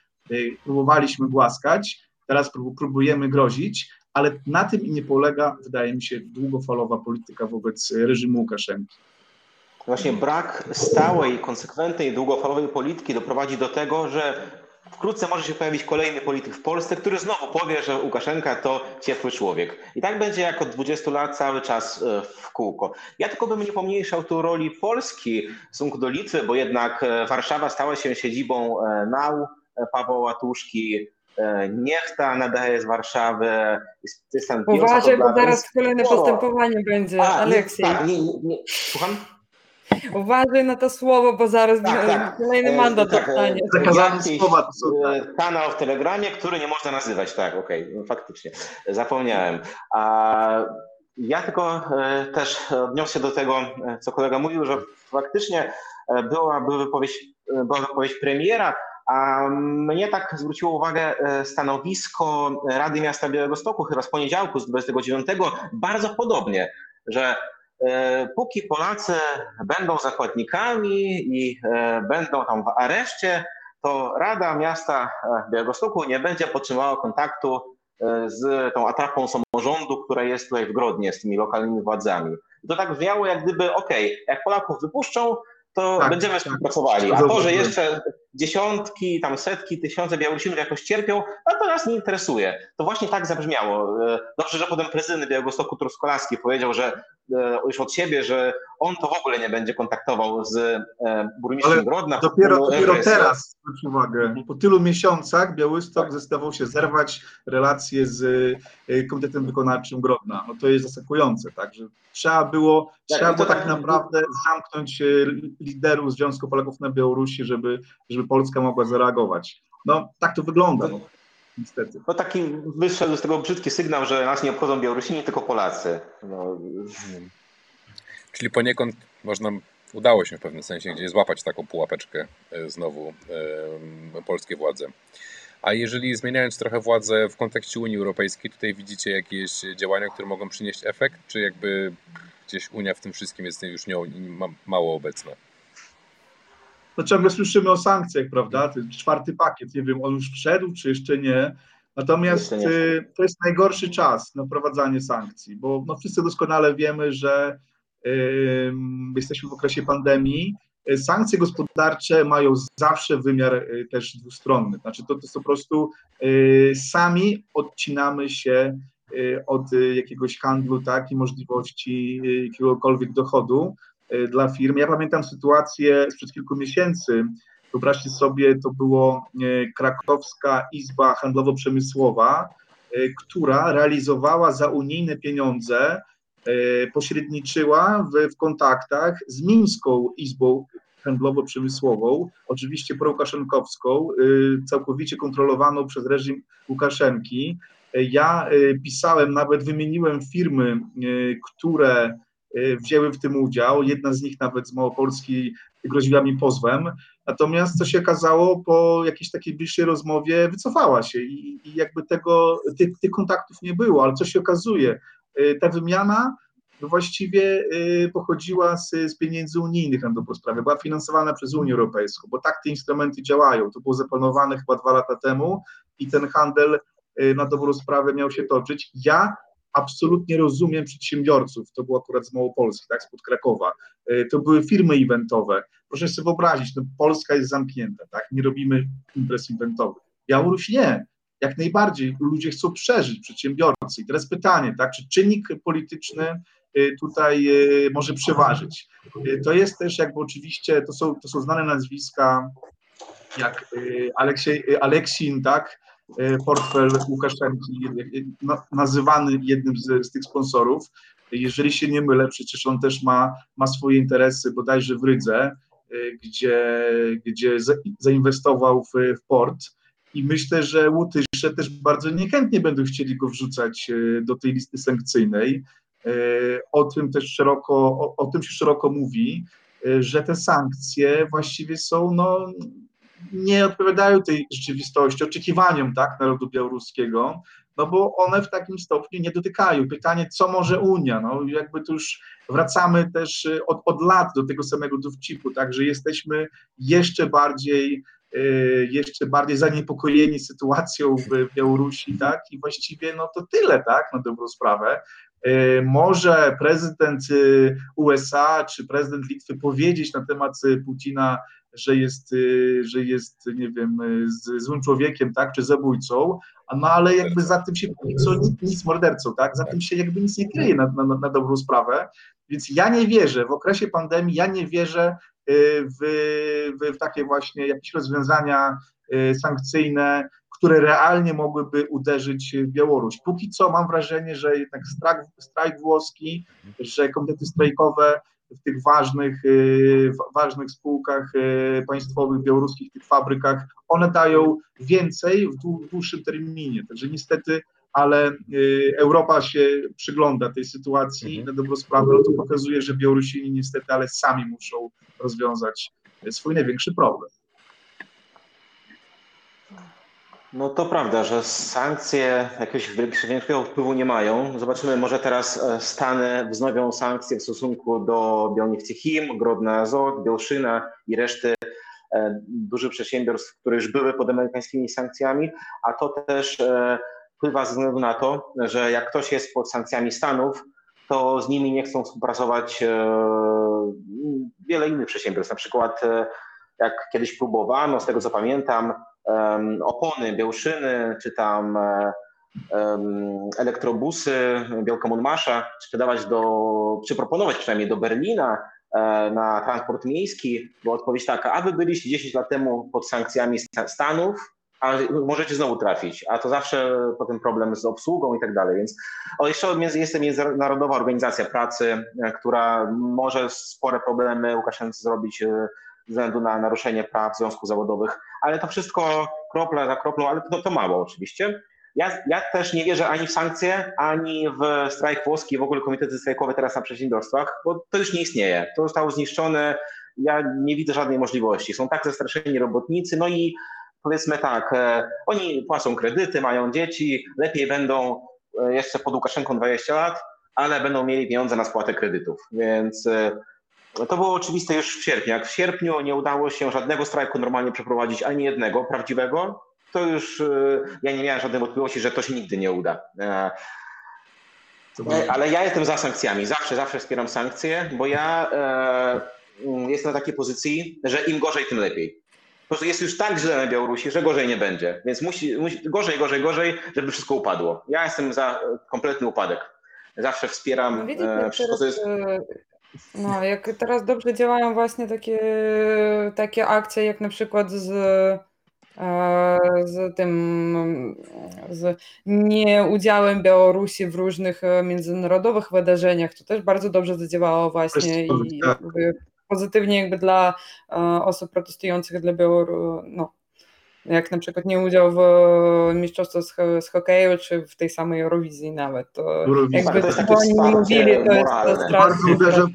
Próbowaliśmy głaskać, teraz próbujemy grozić, ale na tym nie polega, wydaje mi się, długofalowa polityka wobec reżimu Łukaszenki. Właśnie brak stałej, konsekwentnej, długofalowej polityki doprowadzi do tego, że Wkrótce może się pojawić kolejny polityk w Polsce, który znowu powie, że Łukaszenka to ciepły człowiek. I tak będzie jak od 20 lat cały czas e, w kółko. Ja tylko bym nie pomniejszał tu roli Polski w stosunku do Litwy, bo jednak e, Warszawa stała się siedzibą e, nał Pawła Łatuszki, Niechta nadaje z Warszawy. Uważaj, bo zaraz kolejne postępowanie będzie. A, Aleksiej. Nie, tak, nie, nie, słucham? Uważaj na to słowo, bo zaraz tak, tak. kolejny e, mandat tak, dostanie. Zakazane słowa to są. Tak. Kanał w Telegramie, który nie można nazywać, tak, okej, okay, no faktycznie, zapomniałem. A ja tylko e, też odniosę się do tego, co kolega mówił, że faktycznie była, była, wypowiedź, była wypowiedź premiera, mnie tak zwróciło uwagę stanowisko Rady Miasta Białego Stoku chyba z poniedziałku, z 29, bardzo podobnie, że E, póki Polacy będą zakładnikami i e, będą tam w areszcie, to Rada Miasta e, Białegostoku nie będzie podtrzymywała kontaktu z tą atrapą samorządu, która jest tutaj w Grodnie z tymi lokalnymi władzami. To tak brzmiało, jak gdyby, okej, okay, jak Polaków wypuszczą, to tak, będziemy tak. współpracowali. A to, że jeszcze dziesiątki, tam setki, tysiące Białorusinów jakoś cierpią, no to nas nie interesuje. To właśnie tak zabrzmiało. Dobrze, że potem prezydent Białegostoku Truskolaski powiedział, że E, już od siebie, że on to w ogóle nie będzie kontaktował z e, burmistrzem Grodna. Dopiero, dopiero teraz, zwróć uwagę, po tylu miesiącach Białystok tak. zdecydował się zerwać relacje z e, Komitetem Wykonawczym Grodna. No to jest zaskakujące, tak, że trzeba było, tak, trzeba było tak, tak naprawdę zamknąć liderów Związku Polaków na Białorusi, żeby, żeby Polska mogła zareagować. No tak to wygląda. No niestety. No taki wyszedł z tego brzydki sygnał, że nas nie obchodzą Białorusini, tylko Polacy. No. Czyli poniekąd można, udało się w pewnym sensie gdzieś złapać taką pułapeczkę e, znowu e, polskie władze. A jeżeli zmieniając trochę władzę w kontekście Unii Europejskiej, tutaj widzicie jakieś działania, które mogą przynieść efekt, czy jakby gdzieś Unia w tym wszystkim jest już nie, mało obecna? No ciągle słyszymy o sankcjach, prawda? Ten czwarty pakiet, nie wiem, on już wszedł, czy jeszcze nie. Natomiast jeszcze nie. Y, to jest najgorszy czas na wprowadzanie sankcji, bo no, wszyscy doskonale wiemy, że y, jesteśmy w okresie pandemii. Sankcje gospodarcze mają zawsze wymiar y, też dwustronny. Znaczy to, to jest po prostu y, sami odcinamy się od jakiegoś handlu, tak, i możliwości jakiegokolwiek dochodu. E, dla firm. Ja pamiętam sytuację sprzed kilku miesięcy. Wyobraźcie sobie, to było e, krakowska izba handlowo-przemysłowa, e, która realizowała za unijne pieniądze, pośredniczyła w, w kontaktach z Mińską Izbą handlowo-przemysłową, oczywiście prokaszenkowską, całkowicie kontrolowaną przez reżim Łukaszenki. Ja pisałem, nawet wymieniłem firmy, które Y, wzięły w tym udział. Jedna z nich nawet z Małopolski groziła mi pozwem. Natomiast co się okazało, po jakiejś takiej bliższej rozmowie wycofała się i, i jakby tego, tych, tych kontaktów nie było, ale co się okazuje, y, ta wymiana właściwie pochodziła z, z pieniędzy unijnych na dobrą sprawę, była finansowana przez Unię Europejską, bo tak te instrumenty działają. To było zaplanowane chyba dwa lata temu i ten handel na dobrą sprawę miał się toczyć. Ja absolutnie rozumiem przedsiębiorców, to było akurat z Małopolski, tak, spod Krakowa, to były firmy eventowe. Proszę sobie wyobrazić, no Polska jest zamknięta, tak, nie robimy imprez eventowych. Białoruś nie, jak najbardziej ludzie chcą przeżyć, przedsiębiorcy. I teraz pytanie, tak, czy czynnik polityczny y, tutaj y, może przeważyć? To jest też jakby oczywiście, to są, to są znane nazwiska, jak Aleksiej, Aleksin, tak, portfel Łukaszenki, nazywany jednym z, z tych sponsorów. Jeżeli się nie mylę, przecież on też ma, ma swoje interesy bodajże w Rydze, gdzie, gdzie zainwestował w, w port i myślę, że Łotysze też bardzo niechętnie będą chcieli go wrzucać do tej listy sankcyjnej. O tym też szeroko, o, o tym się szeroko mówi, że te sankcje właściwie są, no, nie odpowiadają tej rzeczywistości, oczekiwaniom tak, narodu białoruskiego, no bo one w takim stopniu nie dotykają. Pytanie, co może Unia? No jakby tu już wracamy też od, od lat do tego samego dowcipu, tak, że jesteśmy jeszcze bardziej Y, jeszcze bardziej zaniepokojeni sytuacją w Białorusi, tak? I właściwie no to tyle, tak, na dobrą sprawę. Y, może prezydent y, USA czy prezydent Litwy powiedzieć na temat Putina, że jest, że jest, nie wiem, złym człowiekiem, tak, czy zabójcą, no ale jakby za tym się co nic, nic mordercą, tak, za tym się jakby nic nie kryje na, na, na dobrą sprawę, więc ja nie wierzę, w okresie pandemii ja nie wierzę, w, w, w takie właśnie jakieś rozwiązania y, sankcyjne, które realnie mogłyby uderzyć Białoruś. Póki co mam wrażenie, że jednak strajk, strajk włoski, że komitety strajkowe w tych ważnych, y, ważnych spółkach y, państwowych, białoruskich, tych fabrykach, one dają więcej w dłuższym terminie. Także niestety ale y, Europa się przygląda tej sytuacji mhm. na dobrą sprawę, to pokazuje, że Białorusini niestety, ale sami muszą rozwiązać swój największy problem. No to prawda, że sankcje jakiegoś większego wpływu nie mają. Zobaczymy, może teraz e, Stany wznowią sankcje w stosunku do Białniewcich Grodna Azot, Białszyna i reszty e, dużych przedsiębiorstw, które już były pod amerykańskimi sankcjami, a to też e, wpływa ze względu na to, że jak ktoś jest pod sankcjami Stanów, to z nimi nie chcą współpracować wiele innych przedsiębiorstw. Na przykład, jak kiedyś próbowano, z tego co pamiętam, opony, białszyny, czy tam e, elektrobusy Wielkomonmasza sprzedawać do, czy proponować przynajmniej do Berlina na transport miejski, bo odpowiedź taka, a wy byliście 10 lat temu pod sankcjami Stanów, a możecie znowu trafić, a to zawsze potem problem z obsługą i tak dalej. Więc o, jeszcze jest Międzynarodowa Organizacja Pracy, e, która może spore problemy Łukaszence zrobić e, ze względu na naruszenie praw związków zawodowych, ale to wszystko kropla za kroplą, ale to, to mało oczywiście. Ja, ja też nie wierzę ani w sankcje, ani w strajk włoski, w ogóle komitety strajkowe teraz na przedsiębiorstwach, bo to już nie istnieje. To zostało zniszczone. Ja nie widzę żadnej możliwości. Są tak zastraszeni robotnicy, no i powiedzmy tak, e, oni płacą kredyty, mają dzieci, lepiej będą e, jeszcze pod Łukaszenką 20 lat, ale będą mieli pieniądze na spłatę kredytów. Więc e, to było oczywiste już w sierpniu. Jak w sierpniu nie udało się żadnego strajku normalnie przeprowadzić, ani jednego prawdziwego, to już ja nie miałem żadnej wątpliwości, że to się nigdy nie uda. Ale ja jestem za sankcjami. Zawsze, zawsze wspieram sankcje, bo ja jestem na takiej pozycji, że im gorzej, tym lepiej. Po prostu jest już tak źle na Białorusi, że gorzej nie będzie. Więc musi, musi gorzej, gorzej, gorzej, żeby wszystko upadło. Ja jestem za kompletny upadek. Zawsze wspieram no, widzicie, e, wszystko, co jest. E, no, jak teraz dobrze działają właśnie takie, takie akcje, jak na przykład z, e, z tym, z nieudziałem Białorusi w różnych międzynarodowych wydarzeniach, to też bardzo dobrze zadziałało właśnie i pozytywnie. jakby dla e, osób protestujących dla Białorusi, no, jak na przykład nie udział w mistrzostwach z, z hokeju, czy w tej samej Eurowizji nawet. To jakby to, to oni nie mówili, to jest to strasznie. Bardzo uderza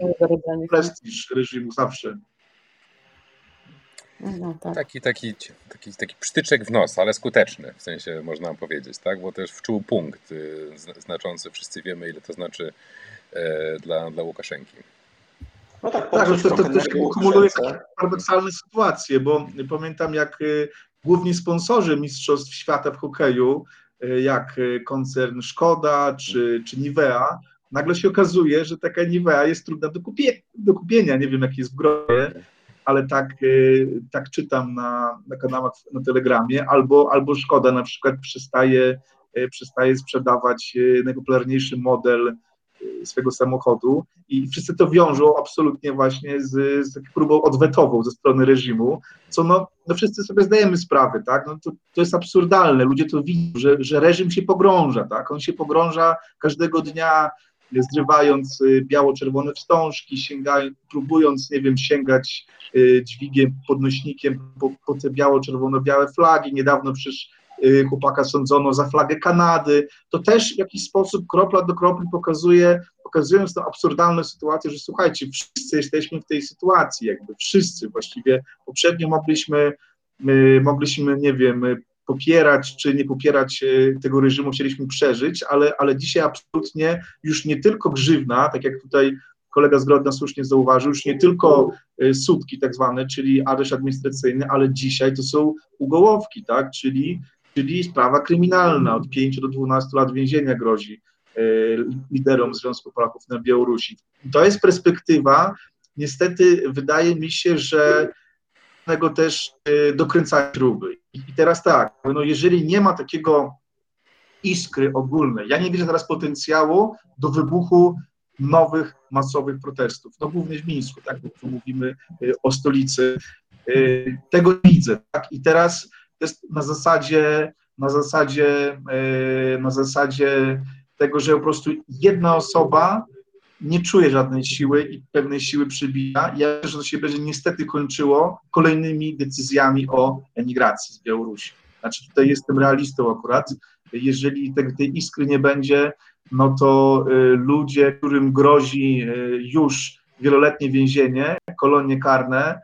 prestiż reżimu zawsze. No, tak. taki, taki, taki, taki psztyczek w nos, ale skuteczny, w sensie można powiedzieć, tak? bo też wczuł punkt y, znaczący, wszyscy wiemy ile to znaczy dla, dla Łukaszenki. No tak, tak to, to, to też kumuluje takie paradoksalne sytuacje, bo pamiętam jak główni sponsorzy Mistrzostw Świata w hokeju, jak koncern Szkoda czy, czy Nivea, nagle się okazuje, że taka Nivea jest trudna do, kupie, do kupienia. Nie wiem, jak jest w gronie, ale tak, y, tak czytam na, na kanałach na Telegramie, albo, albo Szkoda na przykład przestaje, przestaje sprzedawać najpopularniejszy model swojego samochodu i wszyscy to wiążą absolutnie właśnie z, z próbą odwetową ze strony reżimu, co no, no wszyscy sobie zdajemy sprawę, tak, no to, to jest absurdalne, ludzie to widzą, że, że reżim się pogrąża, tak, on się pogrąża każdego dnia zrywając y, biało-czerwone wstążki, sięgając, próbując, nie wiem, sięgać y, dźwigiem, podnośnikiem po, po te biało-czerwono-białe flagi. Niedawno przecież y, chłopaka sądzono za flagę Kanady. To też w jakiś sposób kropla do kropli pokazuje, pokazując tę absurdalną sytuację, że słuchajcie, wszyscy jesteśmy w tej sytuacji, jakby wszyscy właściwie. Poprzednio mogliśmy, mogliśmy, nie wiem, popierać czy nie popierać e, tego reżimu chcieliśmy przeżyć, ale, ale dzisiaj absolutnie już nie tylko grzywna, tak jak tutaj kolega Zgrodna słusznie zauważył, już nie tylko e, sutki tak zwane, czyli areszt administracyjny, ale dzisiaj to są ugołowki, tak, czyli, czyli sprawa kryminalna, od 5 do 12 lat więzienia grozi e, liderom Związku Polaków na Białorusi. To jest perspektywa, niestety wydaje mi się, że tego też dokręcać śruby. I teraz tak, no jeżeli nie ma takiego iskry ogólnej, ja nie widzę teraz potencjału do wybuchu nowych, masowych protestów, no głównie w Mińsku, tak, bo tu mówimy y, o stolicy, tego widzę, tak, i teraz jest na zasadzie, na zasadzie, y, na zasadzie tego, że po prostu jedna osoba nie czuje żadnej siły i pewnej siły przybija. Ja myślę, że to się będzie niestety kończyło kolejnymi decyzjami o emigracji z Białorusi. Znaczy tutaj jestem realistą akurat. Jeżeli te, tej iskry nie będzie, no to y, ludzie, którym grozi y, już wieloletnie więzienie, kolonie karne,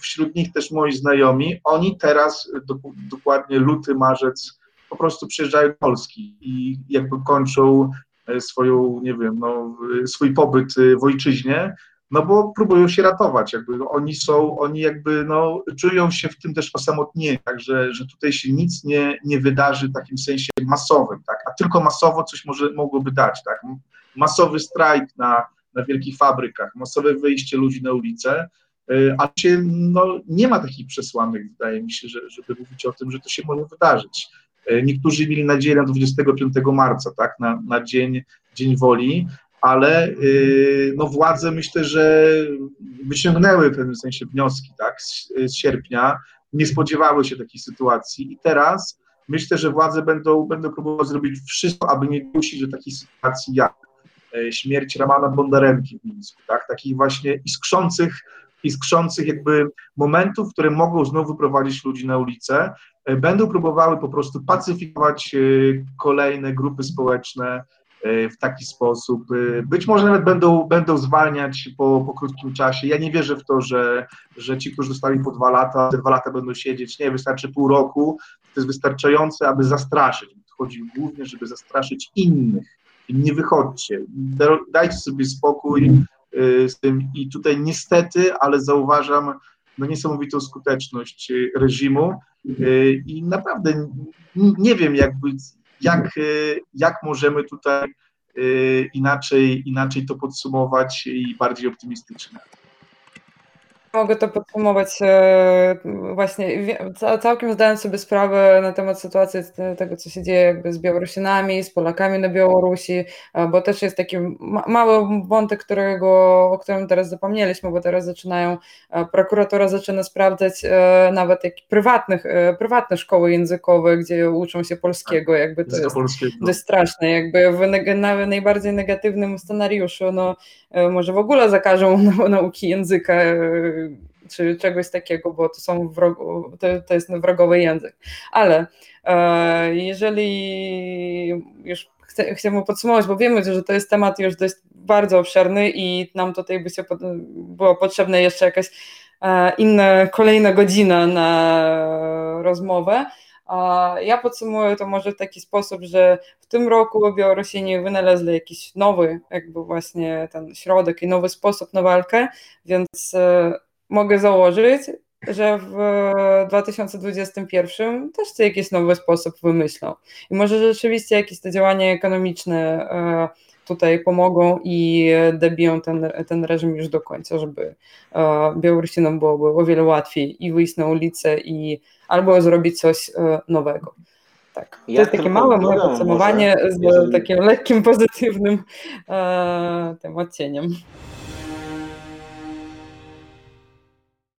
wśród nich też moi znajomi, oni teraz, do, dokładnie luty, marzec, po prostu przyjeżdżają do Polski i jakby kończą E, swoją, nie wiem, no, swój pobyt e, w ojczyźnie, no bo próbują się ratować, jakby oni są, oni jakby, no, czują się w tym też osamotnieni, także, że tutaj się nic nie, nie wydarzy w takim sensie masowym, tak, a tylko masowo coś może, mogłoby dać, tak, masowy strajk na, na wielkich fabrykach, masowe wyjście ludzi na ulicę, e, a się, no, nie ma takich przesłanek, wydaje mi się, że, żeby mówić o tym, że to się może wydarzyć. E, niektórzy mieli nadzieję na 25 marca, tak, na, na dzień, dzień woli, ale yy, no władze myślę, że wyciągnęły w pewnym sensie wnioski tak, z, z, sierpnia, nie spodziewały się takiej sytuacji i teraz myślę, że władze będą, będą próbowały zrobić wszystko, aby nie dopuścić do takiej sytuacji jak śmierć Ramana Bondarenki w Mińsku, tak, takich właśnie iskrzących iskrzących jakby momentów, które mogą znowu prowadzić ludzi na ulicę, e, będą próbowały po prostu pacyfikować e, kolejne grupy społeczne e, w taki sposób. Być może nawet będą, będą zwalniać po, po krótkim czasie. Ja nie wierzę w to, że, że ci, którzy dostali po dwa lata, te dwa lata będą siedzieć. Nie, wystarczy pół roku. To jest wystarczające, aby zastraszyć. Chodzi głównie, żeby zastraszyć innych. Nie wychodźcie, dajcie sobie spokój, z tym i tutaj niestety, ale zauważam no, niesamowitą skuteczność y, reżimu y, i naprawdę nie wiem jakby, jak, jak możemy tutaj inaczej, inaczej to podsumować i bardziej optymistycznie. Mogę to podsumować e, właśnie, całkiem zdając sobie sprawę na temat sytuacji tego, co się dzieje jakby z Białorusinami, z Polakami na Białorusi, bo też jest taki mały wątek, którego, o którym teraz zapomnieliśmy, bo teraz zaczynają, prokuratura zaczyna sprawdzać e, nawet jak prywatnych, e, prywatne szkoły językowe, gdzie uczą się polskiego, jakby to jest straszne, jakby w najbardziej negatywnym scenariuszu, no może w ogóle zakażą nauki języka czy czegoś takiego, bo to są to, to jest wrogowy język. Ale e, jeżeli już chce, chcemy podsumować, bo wiemy, że to jest temat już dość bardzo obszerny i nam tutaj by się pod, było potrzebne jeszcze jakaś e, inna, kolejna godzina na rozmowę, Ja podsumuję to może w taki sposób, że w tym roku Białorusini wynaleźli jakiś nowy, jakby właśnie ten środek i nowy sposób na walkę, więc mogę założyć, że w 2021 też sobie jakiś nowy sposób wymyślą. I może rzeczywiście jakieś te działania ekonomiczne e, tutaj pomogą i debiją ten, ten reżim już do końca, żeby e, Białorusinom byłoby o wiele łatwiej i wyjść na ulicę i albo zrobić coś e, nowego. Tak. To jest takie małe moje podsumowanie z jeżeli... takim lekkim, pozytywnym tym odcieniem.